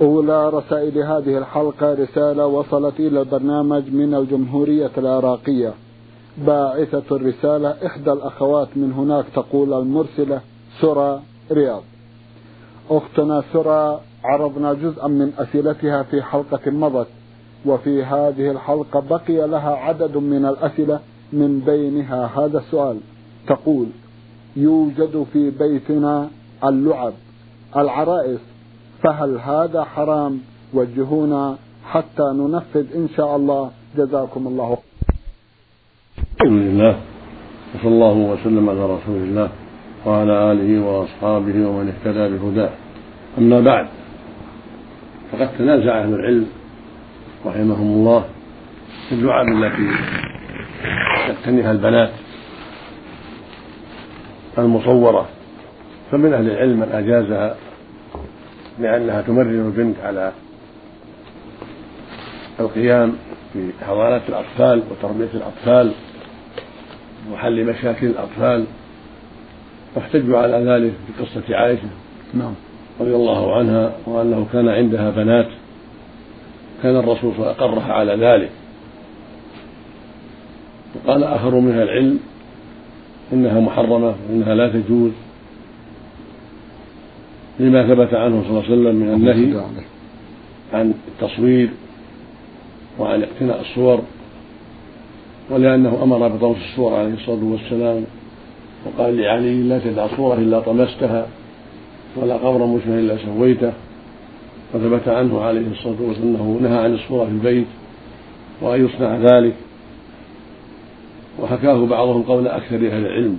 أولى رسائل هذه الحلقة رسالة وصلت إلى البرنامج من الجمهورية العراقية. باعثة الرسالة إحدى الأخوات من هناك تقول المرسلة سرى رياض. أختنا سرى عرضنا جزءا من أسئلتها في حلقة مضت وفي هذه الحلقة بقي لها عدد من الأسئلة من بينها هذا السؤال. تقول يوجد في بيتنا اللعب العرائس فهل هذا حرام؟ وجهونا حتى ننفذ إن شاء الله. جزاكم الله. الحمد لله. وصلى الله وسلم على رسول الله وعلى آله وأصحابه ومن اهتدى بهداه. أما بعد فقد تنازع أهل العلم رحمهم الله في اللعب التي تقتنيها البنات المصورة. فمن أهل العلم من أجازها لأنها تمرن البنت على القيام في حضانات الأطفال وتربية الأطفال وحل مشاكل الأطفال. واحتجوا على ذلك في قصة عائشة نعم. رضي الله عنها وأنه كان عندها بنات. كان الرسول صلى الله عليه وسلم أقرها على ذلك. وقال آخر من أهل العلم إنها محرمة وإنها لا تجوز. لما ثبت عنه صلى الله عليه وسلم من النهي عن التصوير. وعن اقتناء الصور ولأنه أمر بطمس الصور عليه الصلاة والسلام وقال لعلي لا تدع صورة إلا طمستها ولا قبر مشبه إلا سويته. وثبت عنه عليه الصلاة والسلام أنه نهى عن الصورة في البيت وأن يصنع ذلك. وحكاه بعضهم قول أكثر أهل العلم.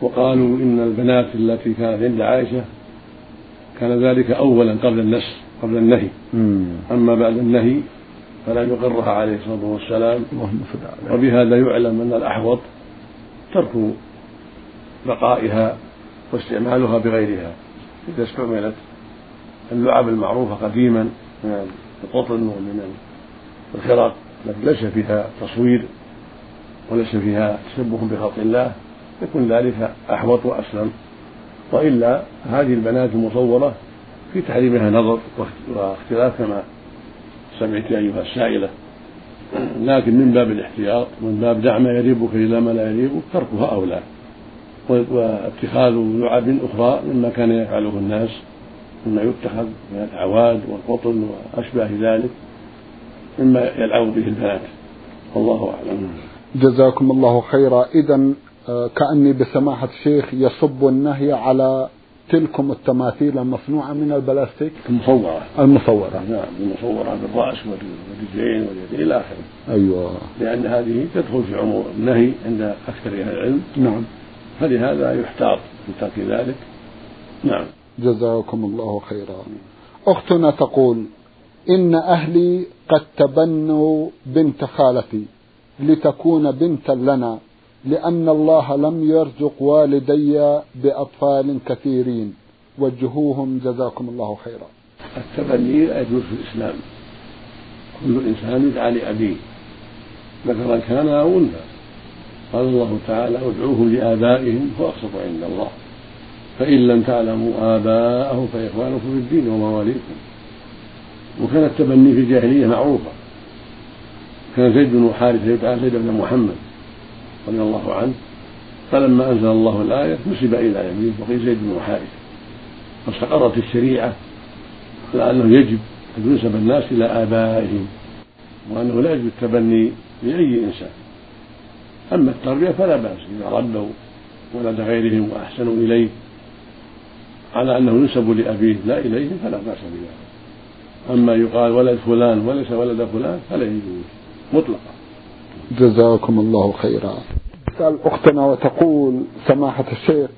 وقالوا إن البنات التي كانت عند عائشة كان ذلك أولا قبل النسخ قبل النهي. أما بعد النهي فلا يقرها عليه الصلاة والسلام. وبهذا يعلم أن الأحوط ترك بقائها واستعمالها بغيرها. إذا استعملت اللعب المعروفة قديما من القطن ومن الخرق التي ليس فيها تصوير وليس فيها تشبه بخلق الله. يكون ذلك أحوط وأسلم. وإلا هذه البنات المصورة في تحريمها نظر واختلاف كما سمعت أيها السائلة. لكن من باب الاحتياط ومن باب دع ما يريبك إلى ما لا يريبك تركها أولى واتخاذ لعب أخرى مما كان يفعله الناس مما يتخذ من الأعواد والقطن وأشباه ذلك مما يلعب به البنات. والله أعلم. جزاكم الله خيرا. إذا كأني بسماحة الشيخ يصب النهي على تلكم التماثيل المصنوعة من البلاستيك؟ المصورة. المصورة. نعم المصورة بالرأس والرجلين واليدين إلى آخره. أيوة. لأن هذه تدخل في عموم النهي عند أكثر أهل العلم. نعم. فلهذا يحتاط من ترك ذلك. نعم. جزاكم الله خيرا. أختنا تقول إن أهلي قد تبنوا بنت خالتي لتكون بنتا لنا. لأن الله لم يرزق والدي بأطفال كثيرين. وجهوهم جزاكم الله خيرا. التبني لا يجوز في الإسلام. كل إنسان يدعى لأبيه. ذكرا كان أو أنثى. قال الله تعالى ادعوهم لآبائهم أقسط عند الله. فإن لم تعلموا آباءهم فإخوانكم في الدين ومواليكم. وكان التبني في الجاهلية معروفا. كان زيد بن حارثة يدعى زيد بن محمد. رضي الله عنه فلما أنزل الله الآية نسب إلى يمين وقيل زيد بن حارثة واستقرت الشريعة على أنه يجب أن ينسب الناس إلى آبائهم وأنه لا يجب التبني لأي إنسان. أما التربية فلا بأس إذا ربوا ولد غيرهم وأحسنوا إليه على أنه ينسب لأبيه لا إليهم فلا بأس بذلك. أما يقال ولد فلان وليس ولد فلان فلا يجوز مطلقا. جزاكم الله خيرا. تسأل أختنا وتقول سماحة الشيخ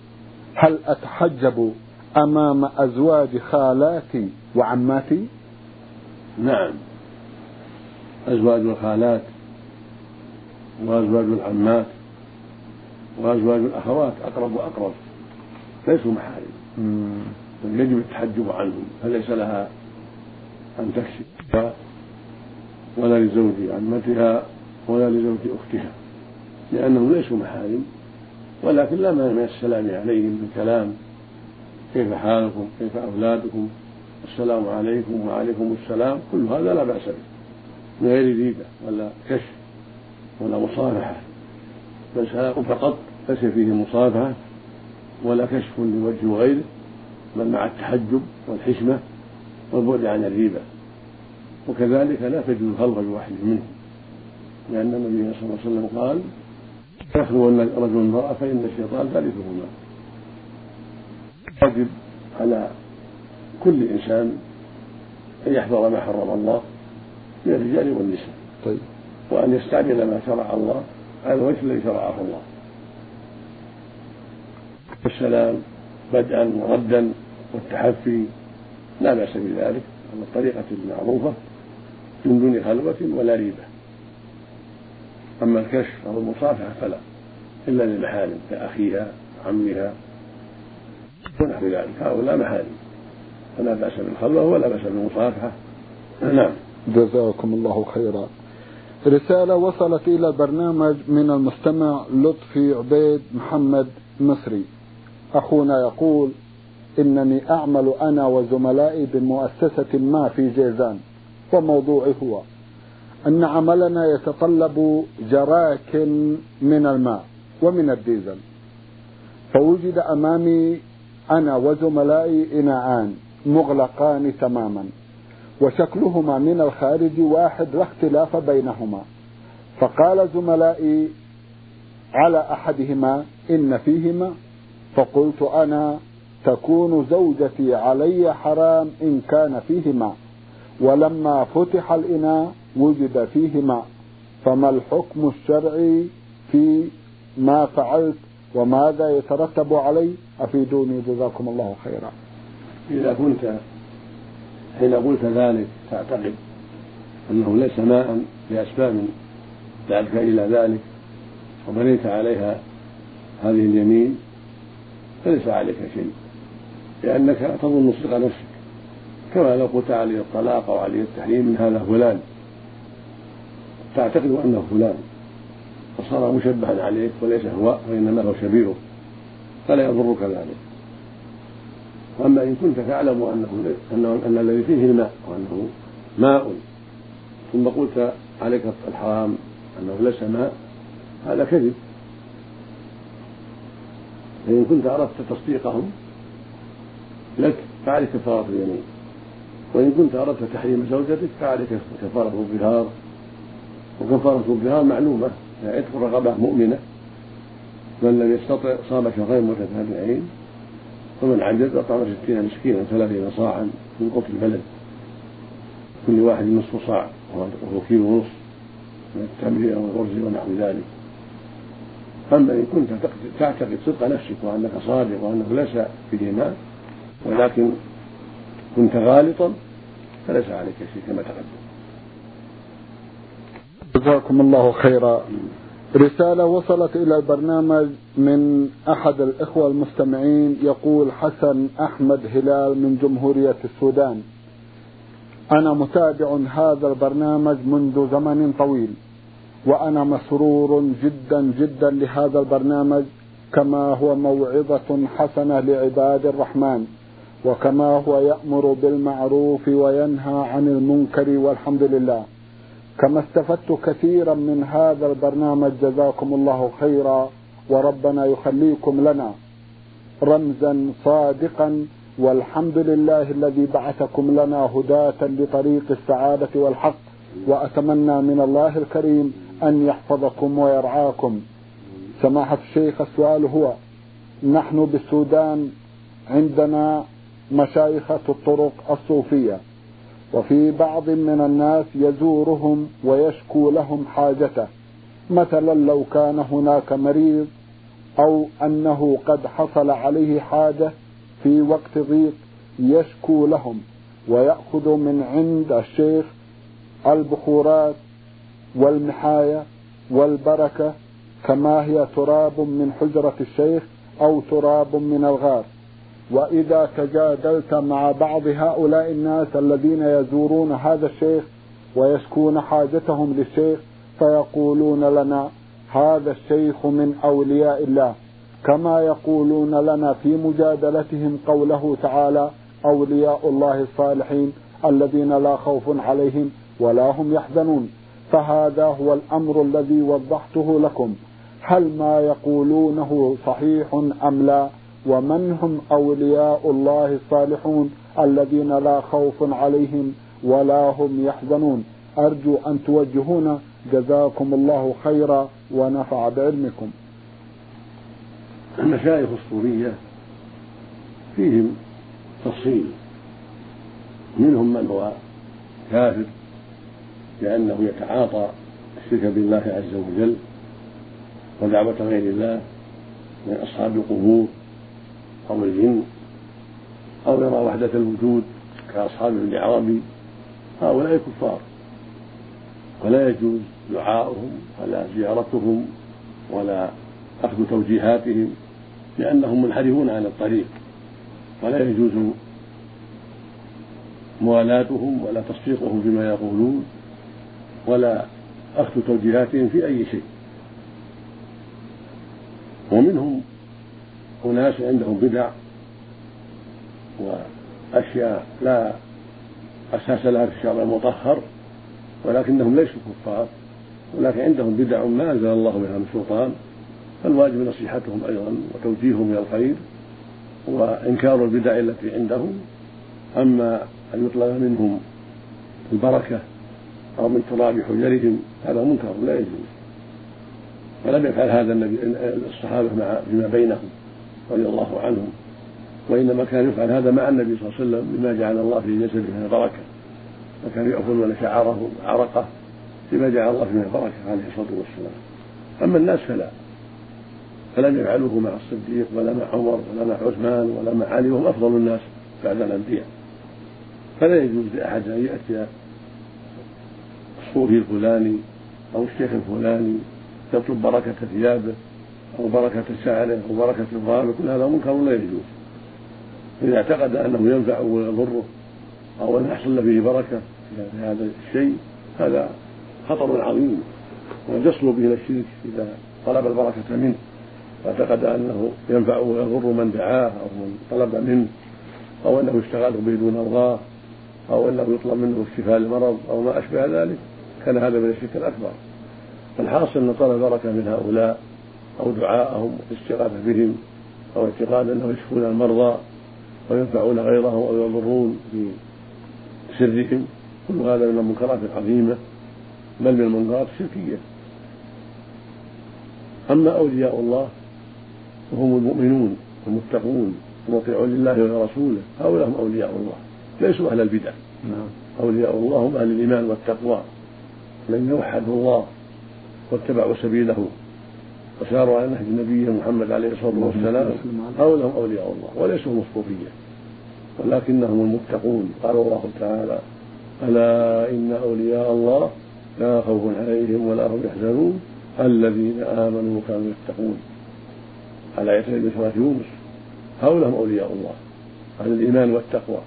هل أتحجب أمام أزواج خالاتي وعماتي؟ نعم. أزواج الخالات وأزواج العمات وأزواج الأخوات أقرب وأقرب. ليسوا محارم. يجب التحجب عنهم. فليس لها أن تكشف ولا لزوج عمتها ولا لزوج أختها لأنهم ليسوا محارم ولكن لا مانع من السلام عليهم بالكلام. كيف حالكم؟ كيف أولادكم؟ السلام عليكم وعليكم السلام. كل هذا لا بأس به من غير ريبة ولا كشف ولا مصافحة. بل سلام فقط ليس فيه مصافحة ولا كشف لوجه غيره بل مع التحجب والحشمة والبعد عن الريبة. وكذلك لا تجوز الخلق بواحد منهم. لأن النبي صلى الله عليه وسلم قال يخلو رجل امرأة فإن الشيطان ثالثهما. واجب على كل إنسان أن يحذر ما حرم الله من الرجال والنساء طيب. وأن يستعمل ما شرع الله على الوجه الذي شرعه الله. السلام بدءا وردا والتحفي لا بأس بذلك. على الطريقة المعروفة من دون خلوة ولا ريبة. أما الكشف أو المصافحة فلا. إلا للمحارم كأخيها عمها ونحو ذلك. هؤلاء محارم. فلا بأس بالخلوة ولا بأس بالمصافحة نعم. جزاكم الله خيرا. رسالة وصلت إلى البرنامج من المستمع لطفي عبيد محمد مصري. أخونا يقول إنني أعمل أنا وزملائي بمؤسسة ما في جيزان وموضوعي هو أن عملنا يتطلب جراك من الماء ومن الديزل. فوجد أمامي أنا وزملائي إناءان مغلقان تماما وشكلهما من الخارج واحد لا اختلاف بينهما. فقال زملائي على أحدهما إن فيهما فقلت أنا تكون زوجتي علي حرام إن كان فيه ماء ولما فتح الإناء وجد فيه ماء فما الحكم الشرعي في ما فعلت وماذا يترتب علي؟ أفيدوني جزاكم الله خيرا. إذا كنت حين قلت ذلك تعتقد أنه ليس ماء لأسباب دعتك إلى ذلك وبنيت عليها هذه اليمين فليس عليك شيء لأنك تظن صدق نفسك. كما لو قلت علي الطلاق أو علي التحريم من هذا فلان. تعتقد أنه فلان فصار مشبها عليك وليس هو وإنما هو شبيهه فلا يضرك ذلك. وأما إن كنت تعلم أنه أن الذي فيه الماء وأنه ماء ثم قلت عليك الحرام أنه ليس ماء هذا كذب. فإن كنت أردت تصديقهم لك فعليك كفارة اليمين وإن كنت أردت تحريم زوجتك فعليك كفارة الظهار وكفارة الظهار معلومة عتق رغبه مؤمنة. من لم يستطع صام شهرين متتابعين ومن عجز أطعم ستين مسكينا ثلاثين صاعا من قوت البلد. كل واحد نصف صاع وهو كيلو ونصف من التمر أو الأرز ونحو ذلك. أما إن كنت تعتقد صدق نفسك وأنك صادق وأنه ليس فيه ماء ولكن كنت غالطا فليس عليك شيء كما تقدم. جزاكم الله خيرا. رسالة وصلت إلى البرنامج من أحد الإخوة المستمعين يقول حسن أحمد هلال من جمهورية السودان. أنا متابع هذا البرنامج منذ زمن طويل وأنا مسرور جدا جدا لهذا البرنامج كما هو موعظة حسنة لعباد الرحمن وكما هو يأمر بالمعروف وينهى عن المنكر والحمد لله. كما استفدت كثيرا من هذا البرنامج جزاكم الله خيرا وربنا يخليكم لنا رمزا صادقا والحمد لله الذي بعثكم لنا هداة لطريق السعادة والحق وأتمنى من الله الكريم أن يحفظكم ويرعاكم سماحة الشيخ السؤال هو نحن بالسودان عندنا مشايخة الطرق الصوفية. وفي بعض من الناس يزورهم ويشكو لهم حاجته مثلا لو كان هناك مريض أو أنه قد حصل عليه حاجة في وقت ضيق يشكو لهم ويأخذ من عند الشيخ البخورات والمحاية والبركة كما هي تراب من حجرة الشيخ أو تراب من الغار. وإذا تجادلت مع بعض هؤلاء الناس الذين يزورون هذا الشيخ ويشكون حاجتهم للشيخ فيقولون لنا هذا الشيخ من أولياء الله. كما يقولون لنا في مجادلتهم قوله تعالى أولياء الله الصالحين الذين لا خوف عليهم ولا هم يحزنون. فهذا هو الأمر الذي وضحته لكم. هل ما يقولونه صحيح أم لا؟ ومن هم أولياء الله الصالحون الذين لا خوف عليهم ولا هم يحزنون؟ أرجو أن توجهونا. جزاكم الله خيرا ونفع بعلمكم. المشايخ الصورية فيهم تفصيل. منهم من هو كافر لأنه يتعاطى الشرك بالله عز وجل ودعوة غير الله من أصحاب القبور. أو الجن أو يرى وحدة الوجود كأصحاب ابن عربي هؤلاء كفار. ولا يجوز دعاؤهم ولا زيارتهم ولا أخذ توجيهاتهم لأنهم منحرفون عن الطريق. ولا يجوز موالاتهم ولا تصديقهم فيما يقولون ولا أخذ توجيهاتهم في أي شيء. ومنهم أناس عندهم بدع وأشياء لا أساس لها في الشرع المطهر ولكنهم ليسوا كفار ولكن عندهم بدع ما أنزل الله بها من سلطان فالواجب نصيحتهم أيضا وتوجيههم إلى الخير وإنكار البدع التي عندهم. أما أن يطلب منهم البركة أو من تراب حجرهم هذا منكر لا يجوز. ولم يفعل هذا النبي الصحابة مع فيما بينهم. رضي الله عنهم. وإنما كان يفعل هذا مع النبي صلى الله عليه وسلم بما جعل الله في جسده من البركة. فكانوا يأخذون شعره عرقه بما جعل الله فيه البركة عليه الصلاة والسلام. أما الناس فلا. فلم يفعلوه مع الصديق ولا مع عمر ولا مع عثمان ولا مع علي وهم أفضل الناس بعد الأنبياء. فلا يجوز لأحد أن يأتي الصوفي الفلاني أو الشيخ الفلاني يطلب بركة ثيابه. أو بركة شعره أو بركة الظهر كل هذا منكر لا يجوز. إذا اعتقد أنه ينفع ويضره أو أن يحصل فيه بركة في هذا الشيء هذا خطر عظيم. ويصل به إلى الشرك إذا طلب البركة منه. واعتقد أنه ينفع ويضر من دعاه أو من طلب منه. أو أنه يستغاث به دون الله أو أنه يطلب منه الشفاء لمرض أو ما أشبه ذلك. كان هذا من الشرك الأكبر. فالحاصل أن طلب البركة من هؤلاء أو دعاءهم والاستغاثة بهم أو اعتقاد أنهم يشفون المرضى وينفعون غيرهم أو يضرون في سرهم. كل هذا من المنكرات العظيمة بل من المنكرات الشركية. أما أولياء الله وهم المؤمنون المتقون المطيعون لله ولرسوله هؤلاء هم أولياء الله ليسوا أهل البدع. نعم. أولياء الله هم أهل الإيمان والتقوى الذين وحدوا الله واتبعوا سبيله. وساروا على نهج النبي محمد عليه الصلاة والسلام هؤلاء هم أولياء الله وليسوا هم الصوفيه ولكنهم المتقون. قال الله تعالى ألا إن أولياء الله لا خوف عليهم ولا هم يحزنون. الذين آمنوا وكانوا يتقون. على آية من سورة يونس هؤلاء هم أولياء الله أهل الإيمان والتقوى.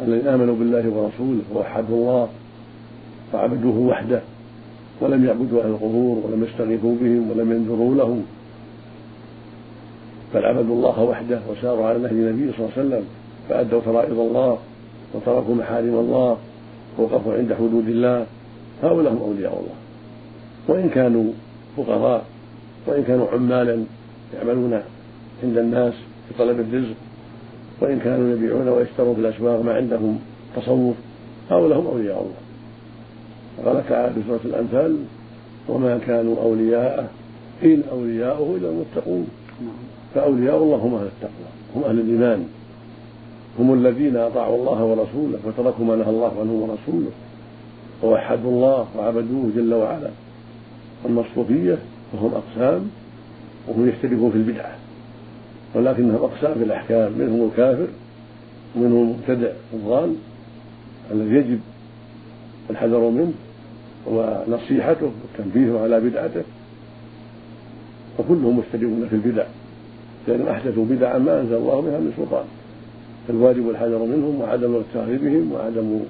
الذين آمنوا بالله ورسوله ووحدوا الله وعبدوه وحده ولم يعبدوا أهل القبور ولم يستغيثوا بهم ولم ينذروا لهم. بل عبدوا الله وحده وساروا على نهج النبي صلى الله عليه وسلم فأدوا فرائض الله وتركوا محارم الله ووقفوا عند حدود الله. هؤلاء هم أولياء الله. وإن كانوا فقراء وإن كانوا عمالا يعملون عند الناس في طلب الرزق وإن كانوا يبيعون ويشترون في الأسواق ما عندهم تصوف هؤلاء هم أولياء الله. قال تعالى في سورة الأنفال وما كانوا أولياءه إن أولياؤه إلا المتقون. فأولياء الله هم أهل التقوى هم أهل الإيمان. هم الذين أطاعوا الله ورسوله وتركوا ما نهى الله عنه ورسوله. ووحدوا الله وعبدوه جل وعلا. أما الصوفية فهم أقسام وهم يختلفون في البدعة. ولكنهم أقسام في الأحكام منهم الكافر ومنهم المبتدع الضال الذي يجب الحذر منه ونصيحته والتنبيه على بدعته. وكلهم مشتركون في البدع لأنهم أحدثوا بدعا ما أنزل الله بها من سلطان. فالواجب الحذر منهم وعدم الاغترار بهم وعدم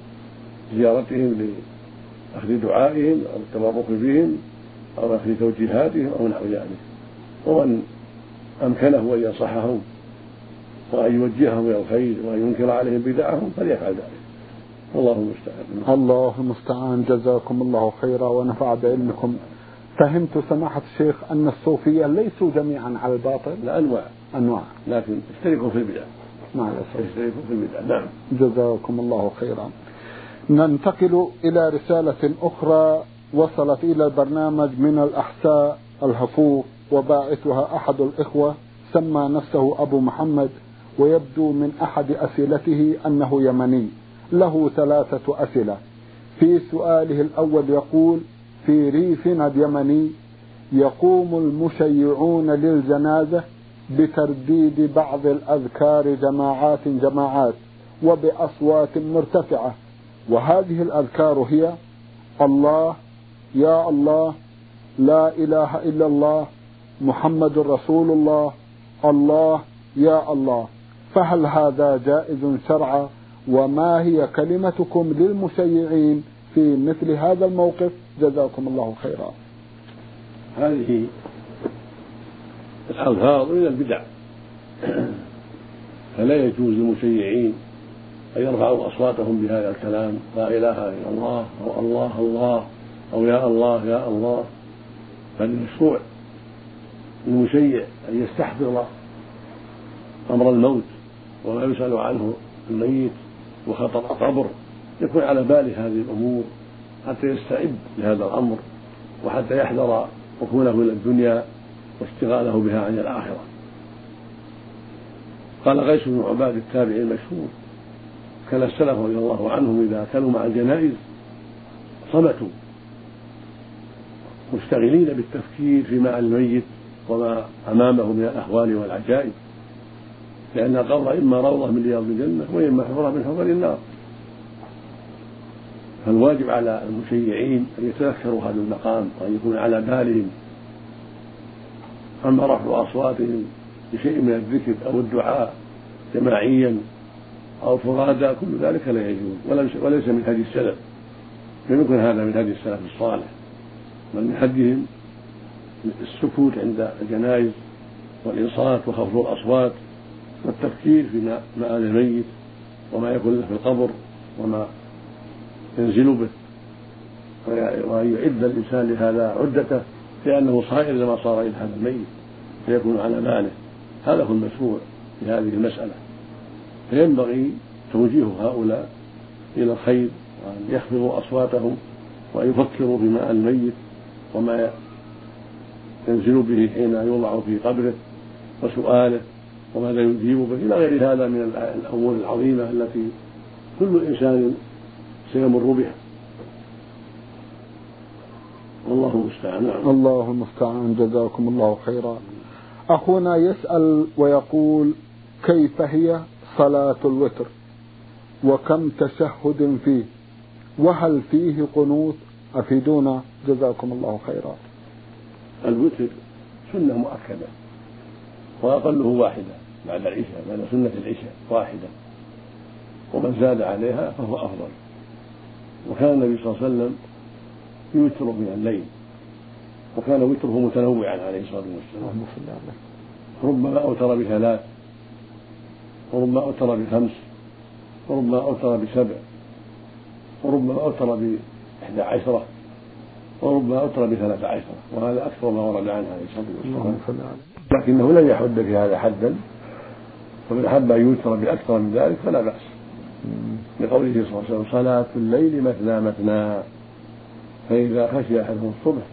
زيارتهم لأخذ دعائهم أو التبرك بهم أو أخذ توجيهاتهم أو نحو ذلك. ومن أمكنه أن ينصحهم وأن يوجههم إلى الخير وأن ينكر عليهم بدعهم فليفعل ذلك. الله المستعان. الله المستعان. جزاكم الله خيرا ونفع بعلمكم. فهمت سماحة الشيخ أن الصوفية ليسوا جميعا على الباطل؟ لا أنواع. أنواع. لكن يشتركوا في البدع. نعم يشتركوا في البدع. نعم. جزاكم الله خيرا. ننتقل إلى رسالة أخرى وصلت إلى البرنامج من الأحساء الهفوف وباعثها أحد الإخوة سمى نفسه أبو محمد ويبدو من أحد أسئلته أنه يمني. له ثلاثة أسئلة. في سؤاله الأول يقول في ريفنا اليمني يقوم المشيعون للجنازة بترديد بعض الأذكار جماعات جماعات وبأصوات مرتفعة. وهذه الأذكار هي الله يا الله لا إله إلا الله محمد رسول الله الله يا الله. فهل هذا جائز شرعا؟ وما هي كلمتكم للمشيعين في مثل هذا الموقف؟ جزاكم الله خيرا. هذه الألفاظ من البدع. فلا يجوز للمشيعين أن يرفعوا أصواتهم بهذا الكلام. لا إله إلا الله أو الله الله أو يا الله يا الله. بل المشروع للمشيع أن يستحضر أمر الموت وما يسأل عنه الميت. وخطر القبر يكون على باله هذه الأمور حتى يستعد لهذا الأمر وحتى يحذر ركونه إلى الدنيا واشتغاله بها عن الآخرة. قال غيث بن عباد التابعي المشهور كان السلف رضي الله عنهم إذا كانوا مع الجنائز صمتوا مشتغلين بالتفكير في معنى الميت وما أمامه من الأهوال والعجائب. لأن القبر إما روضة من رياض الجنة وإما حفرة من حفر النار. فالواجب على المشيعين أن يتذكروا هذا المقام وأن يكون على بالهم. أما رفع أصواتهم بشيء من الذكر أو الدعاء جماعيا أو فرادى كل ذلك لا يجوز. وليس من هدي السلف. لم يكن هذا من هدي السلف الصالح. بل من هديهم السكوت عند الجنائز والإنصات وخفض الأصوات. والتفكير في مآل الميت وما يكون له في القبر وما ينزل به. وأن يعد الإنسان لهذا عدته لأنه صائر لما صار إلى هذا الميت فيكون على باله هذا هو المشروع في هذه المسألة. فينبغي توجيه هؤلاء إلى الخير وأن يخفضوا أصواتهم وأن يفكروا بماء الميت وما ينزل به حين يوضع في قبره وسؤاله وماذا يجيب به؟ إلى غير هذا من الأمور العظيمة التي كل إنسان سيمر بها. والله المستعان. نعم. الله المستعان. جزاكم الله خيرا. أخونا يسأل ويقول كيف هي صلاة الوتر؟ وكم تشهد فيه؟ وهل فيه قنوت أفيدونا. جزاكم الله خيرا. الوتر سنة مؤكدة وأقله واحدة. بعد العشاء بعد سنة العشاء واحدة. ومن زاد عليها فهو أفضل. وكان النبي صلى الله عليه وسلم يوتر من الليل. وكان وتره متنوعا عليه الصلاة والسلام. ربما أوتر بثلاث وربما أوتر بخمس وربما أوتر بسبع وربما أوتر بإحدى عشرة وربما أوتر بثلاث عشرة. وهذا أكثر ما ورد عنه عليه الصلاة والسلام. لكنه لم يحد في هذا حدا. فمن أحب أن يوتر بأكثر من ذلك فلا بأس. لقوله صلى الله عليه وسلم صلاة الليل مثنى مثنى. فإذا خشي أحدهم الصبح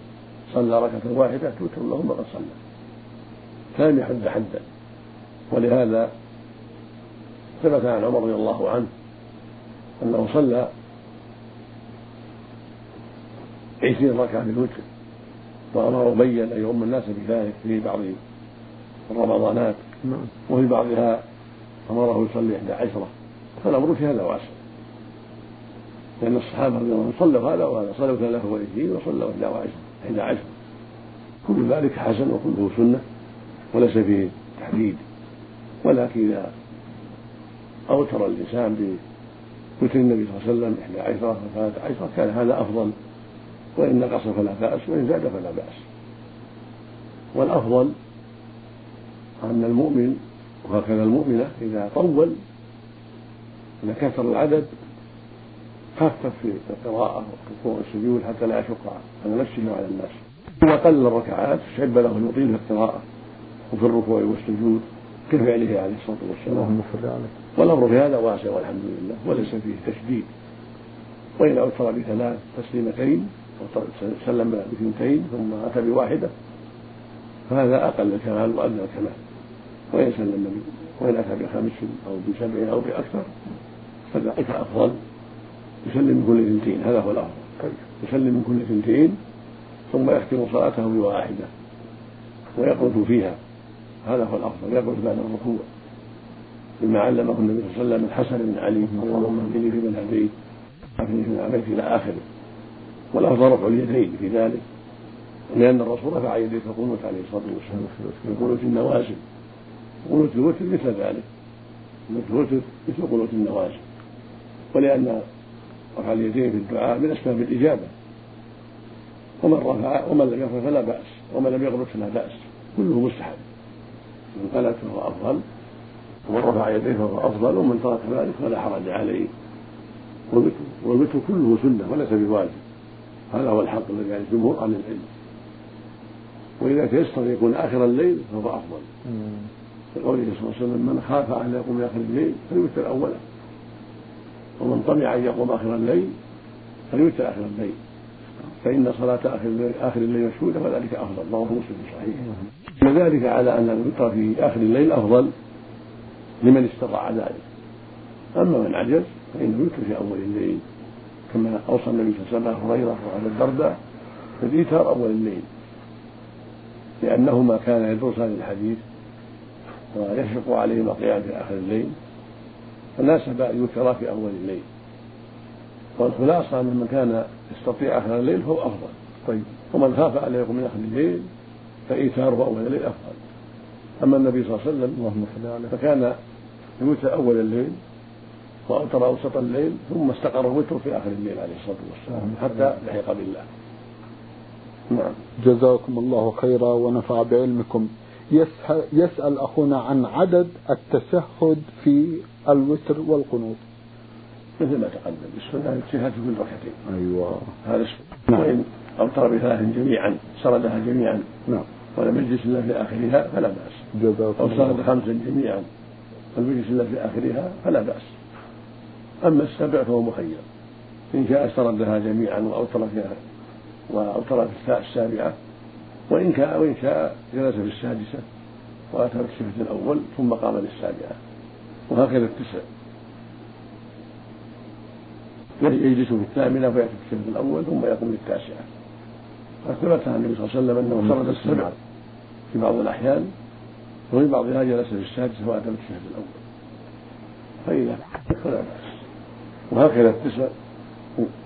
صلى ركعة واحدة توتر له ما قد صلى. فلم يحد حدا. ولهذا ثبت عن عمر رضي الله عنه أنه صلى عشرين ركعة بالوتر. وأمر أبي أن يؤم الناس بذلك في بعض الرمضانات. وفي بعضها أمره يصلي إحدى عشرة. فالأمر في هذا واسع. لأن الصحابة رضي الله عنهم صلوا هذا وهذا صلوا ثلاثة وعشرين وصلوا إحدى وعشرين إحدى عشر كل ذلك حسن وكله سنة وليس فيه تحديد. ولكن إذا أوتر الإنسان بوتر النبي صلى الله عليه وسلم إحدى عشرة وثلاثة عشرة كان هذا أفضل. وإن نقص فلا بأس وإن زاد فلا بأس. والأفضل أن المؤمن وهكذا المؤمنة إذا طول إذا كثر العدد خفف في القراءة والركوع والسجود حتى لا يشق على نفسه وعلى الناس. إذا قلل الركعات شب له أن يطيل في القراءة وفي الركوع والسجود كفعله عليه الصلاة والسلام. اللهم صل عليه والأمر في هذا واسع والحمد لله وليس فيه تشديد. وإن أوتر بثلاث تسليمتين سلم باثنتين ثم أتى بواحدة فهذا أقل الكمال وأدنى الكمال وإن سلم وإن أتى بخمس أو بسبع أو بأكثر فذلك أفضل. يسلم من كل اثنتين هذا هو الأفضل. طيب. يسلم من كل اثنتين ثم يختم صلاته بواحدة ويقعد فيها. هذا هو الأفضل يقعد بعد الركوع. بما علمه النبي صلى الله عليه وسلم الحسن بن علي اللهم اهدني فيمن هديت عافني فيمن عافيت إلى آخره. والأفضل رفع اليدين في ذلك لأن الرسول رفع يديه في القنوت عليه الصلاة والسلام في قنوت النوازل. قنوت الوتر مثل ذلك. قنوت الوتر مثل قنوت النوازل ولأن رفع اليدين في الدعاء من أسباب الإجابة. ومن رفع ومن لم يرفع فلا بأس. ومن لم يقنط فلا بأس. كله مستحب. من قنت فهو أفضل. ومن رفع يديه فهو أفضل. ومن ترك ذلك فلا حرج عليه. والوتر كله سنة وليس بواجب. هذا هو الحق الذي عليه الجمهور أهل العلم. وإذا تيسر يكون آخر الليل فهو أفضل. لقوله صلى الله عليه وسلم من خاف أن يقوم آخر الليل فليوتر أوله ومن طمع أن يقوم آخر الليل فليوتر آخر الليل. فإن صلاة آخر الليل, آخر الليل مشهودة وذلك أفضل. رواه مسلم صحيح وذلك على أن الوتر في آخر الليل أفضل لمن استطاع ذلك. أما من عجز فإنه يوتر في أول الليل كما أوصى النبي صلى الله عليه وسلم هريرة وعلى الدرداء بالإيثار أول الليل. لأنهما كان يدرسان الحديث ويشفق عليهما القيام في آخر الليل. فناسب أن يوترا في أول الليل. والخلاصة أن من كان يستطيع آخر الليل فهو أفضل. طيب ومن خاف أن يقوم من آخر الليل فإيثاره أول الليل أفضل. أما النبي صلى الله عليه وسلم اللهم صل عليه فكان يوتر أول الليل وأوتر أوسط الليل ثم استقر الوتر في آخر الليل عليه الصلاة والسلام حتى لحق بالله. نعم. جزاكم الله خيرا ونفع بعلمكم. يسأل أخونا عن عدد التشهد في الوتر والقنوت مثل ما تقدم السنة الاجتهاد في كل ركعتين. أيوة. هذا نعم. وإن أوتر بثلاث جميعا سردها جميعا نعم. ولم يجلس إلا في آخرها فلا بأس. أو سرد خمسا جميعا ولم يجلس إلا في آخرها فلا بأس. أما السبع فهو مخير. إن شاء سردها جميعا وأوتر فيها وأوتر في السابعة وإن كان وإن شاء جلس في السادسة وأتى بالشفة الأول ثم قام للسابعة. وهكذا التسع. يجلس في الثامنة ويأتي بالشفة الأول ثم يقوم للتاسعة. قد ثبت عن النبي صلى الله عليه وسلم أنه سرد السبع في بعض الأحيان وفي بعضها جلس في السادسة وأتى بالشفة الأول. فإذا فلا بأس وهكذا التسع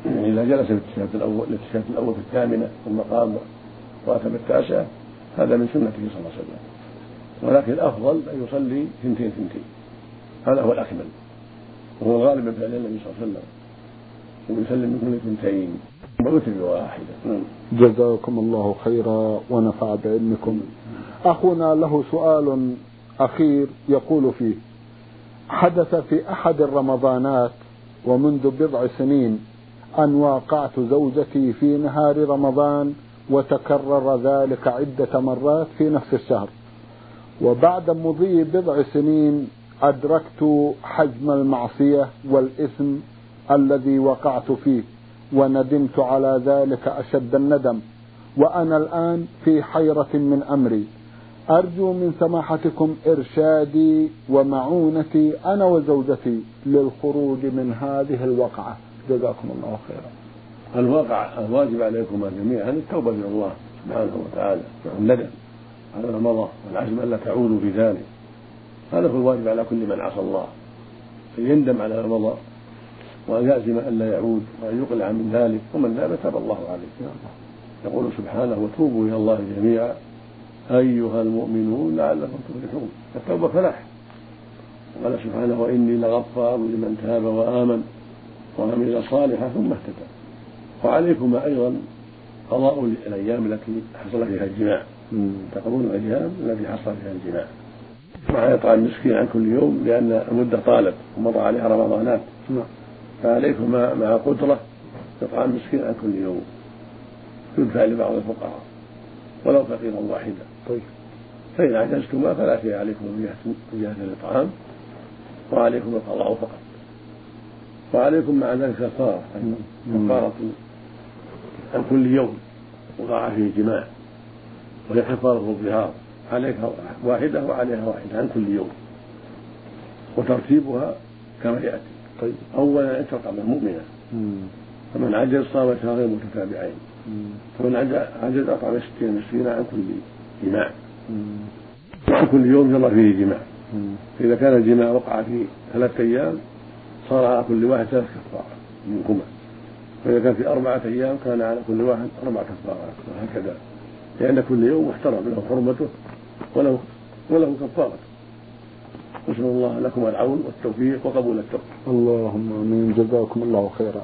إذا جلس في التشهد الأول التشهد الأول في الثامنة ثم قام وأتى بالتاسعة هذا من سنته صلى الله عليه وسلم. ولكن الأفضل أن يصلي ثنتين ثنتين. هذا هو الأكمل. وهو غالب من فعل النبي صلى الله عليه وسلم. ويسلم من كل ثنتين. ويوتر بواحدة نعم. جزاكم الله خيرا ونفع بعلمكم. أخونا له سؤال أخير يقول فيه. حدث في أحد الرمضانات ومنذ بضع سنين أن واقعت زوجتي في نهار رمضان وتكرر ذلك عدة مرات في نفس الشهر. وبعد مضي بضع سنين أدركت حجم المعصية والإثم الذي وقعت فيه وندمت على ذلك أشد الندم. وأنا الآن في حيرة من أمري. أرجو من سماحتكم إرشادي ومعونتي أنا وزوجتي للخروج من هذه الوقعة. جزاكم الله خيرا. الواقع الواجب عليكما جميعا التوبة إلى الله سبحانه وتعالى والندم على ما مضى والعزم ألا تعودوا في ذلك. هذا هو الواجب على كل من عصى الله أن يندم على ما مضى وأن يعزم أن لا يعود وأن يقلع من ذلك ومن ذاب تاب الله عليه. يقول سبحانه وتوبوا إلى الله جميعا أيها المؤمنون لعلكم تفلحون. التوبة فلاح. قال سبحانه وإني لغفار لمن تاب وآمن وعمل صالحا ثم اهتدى. وعليكما أيضا قضاء الأيام التي حصل فيها الجماع. تقضون الأيام التي حصل فيها الجماع. مع إطعام مسكين عن كل يوم لأن المدة طالت ومضى عليها رمضانات. نعم. فعليكما مع قدرة إطعام مسكين عن كل يوم. يدفع لبعض الفقراء ولو فقيرا واحدا. طيب. فإن عجزتما فلا شيء عليكم من جهة الإطعام. وعليكم القضاء فقط. وعليكم مع ذلك كفارة كفارة عن كل يوم وقع فيه جماع وهي كفارة الظهار عليك واحدة وعليها واحدة عن كل يوم. وترتيبها كما يأتي. طيب. أولا أن تقع مؤمنة فمن عجز صام شهرين متتابعين. فمن عجز أطعم ستين مسكينا عن كل جماع. وعن كل يوم يرى فيه جماع. فإذا كان الجماع وقع في ثلاثة أيام صار على كل واحد ثلاث كفارة منكما فإذا كان في أربعة أيام كان على كل واحد أربع كفارات وهكذا. لأن كل يوم محترم له حرمته وله وله كفارة نسأل الله لكم العون والتوفيق وقبول التوبة. اللهم آمين. جزاكم الله خيرا.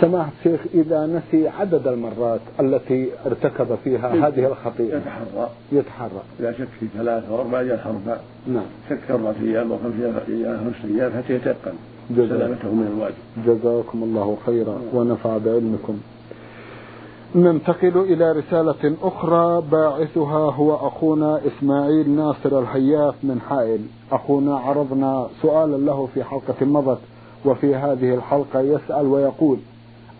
سماحة الشيخ إذا نسي عدد المرات التي ارتكب فيها هذه الخطيئة. يتحرى. يتحرى. إذا شك في ثلاثة أو أربعة جاء أربع نعم. شك أربعة أيام أو خمس أيام خمس أيام حتى يتيقن. سلامته من الواجب. جزاكم الله خيرا ونفع بعلمكم. ننتقل إلى رسالة أخرى باعثها هو أخونا إسماعيل ناصر الهياف من حائل أخونا عرضنا سؤالا له في حلقة مضت وفي هذه الحلقة يسأل ويقول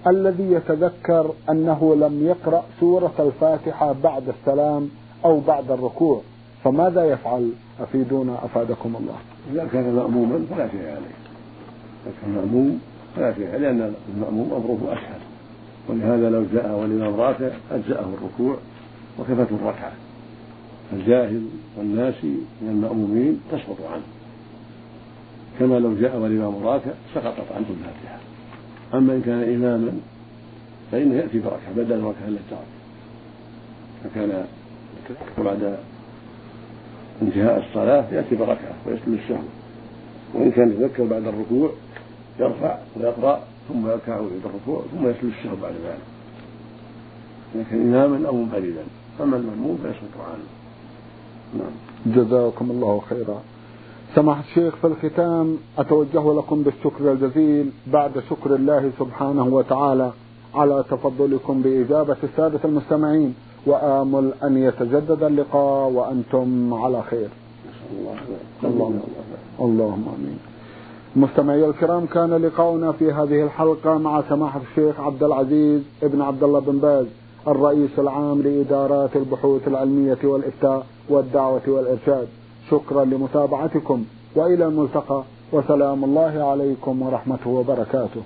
الذي يتذكر أنه لم يقرأ سورة الفاتحة بعد السلام أو بعد الركوع فماذا يفعل أفيدونا أفادكم الله إذا كان مأموما فلا شيء عليه إذا كان مأموم فلا شيء لأن المأموم أمره أسهل ولهذا لو جاء والإمام راكع أجزأه الركوع وكفته الركعة. الجاهل والناسي من المأمومين تسقط عنه. كما لو جاء والإمام راكع سقطت عنه الفاتحة. أما إن كان إماما فإنه يأتي بركعة بدل الركعة التي ترك فكان بعد انتهاء الصلاة يأتي بركعة ويسلم السهو. وإن كان يذكر بعد الركوع يرفع ويقرأ ثم يركع عند الركوع ثم يسلم السهو بعد ذلك. إذا كان إماما أو منفردا. أما المأموم فيسقط عنه نعم. جزاكم الله خيرا. سماحة الشيخ في الختام أتوجه لكم بالشكر الجزيل بعد شكر الله سبحانه وتعالى على تفضلكم بإجابة السادة المستمعين. وآمل أن يتجدد اللقاء وأنتم على خير. اللهم اللهم آمين. مستمعي الكرام كان لقاؤنا في هذه الحلقة مع سماحة الشيخ عبد العزيز ابن عبد الله بن باز الرئيس العام لإدارات البحوث العلمية والإفتاء والدعوة والإرشاد. شكرا لمتابعتكم وإلى الملتقى وسلام الله عليكم ورحمته وبركاته.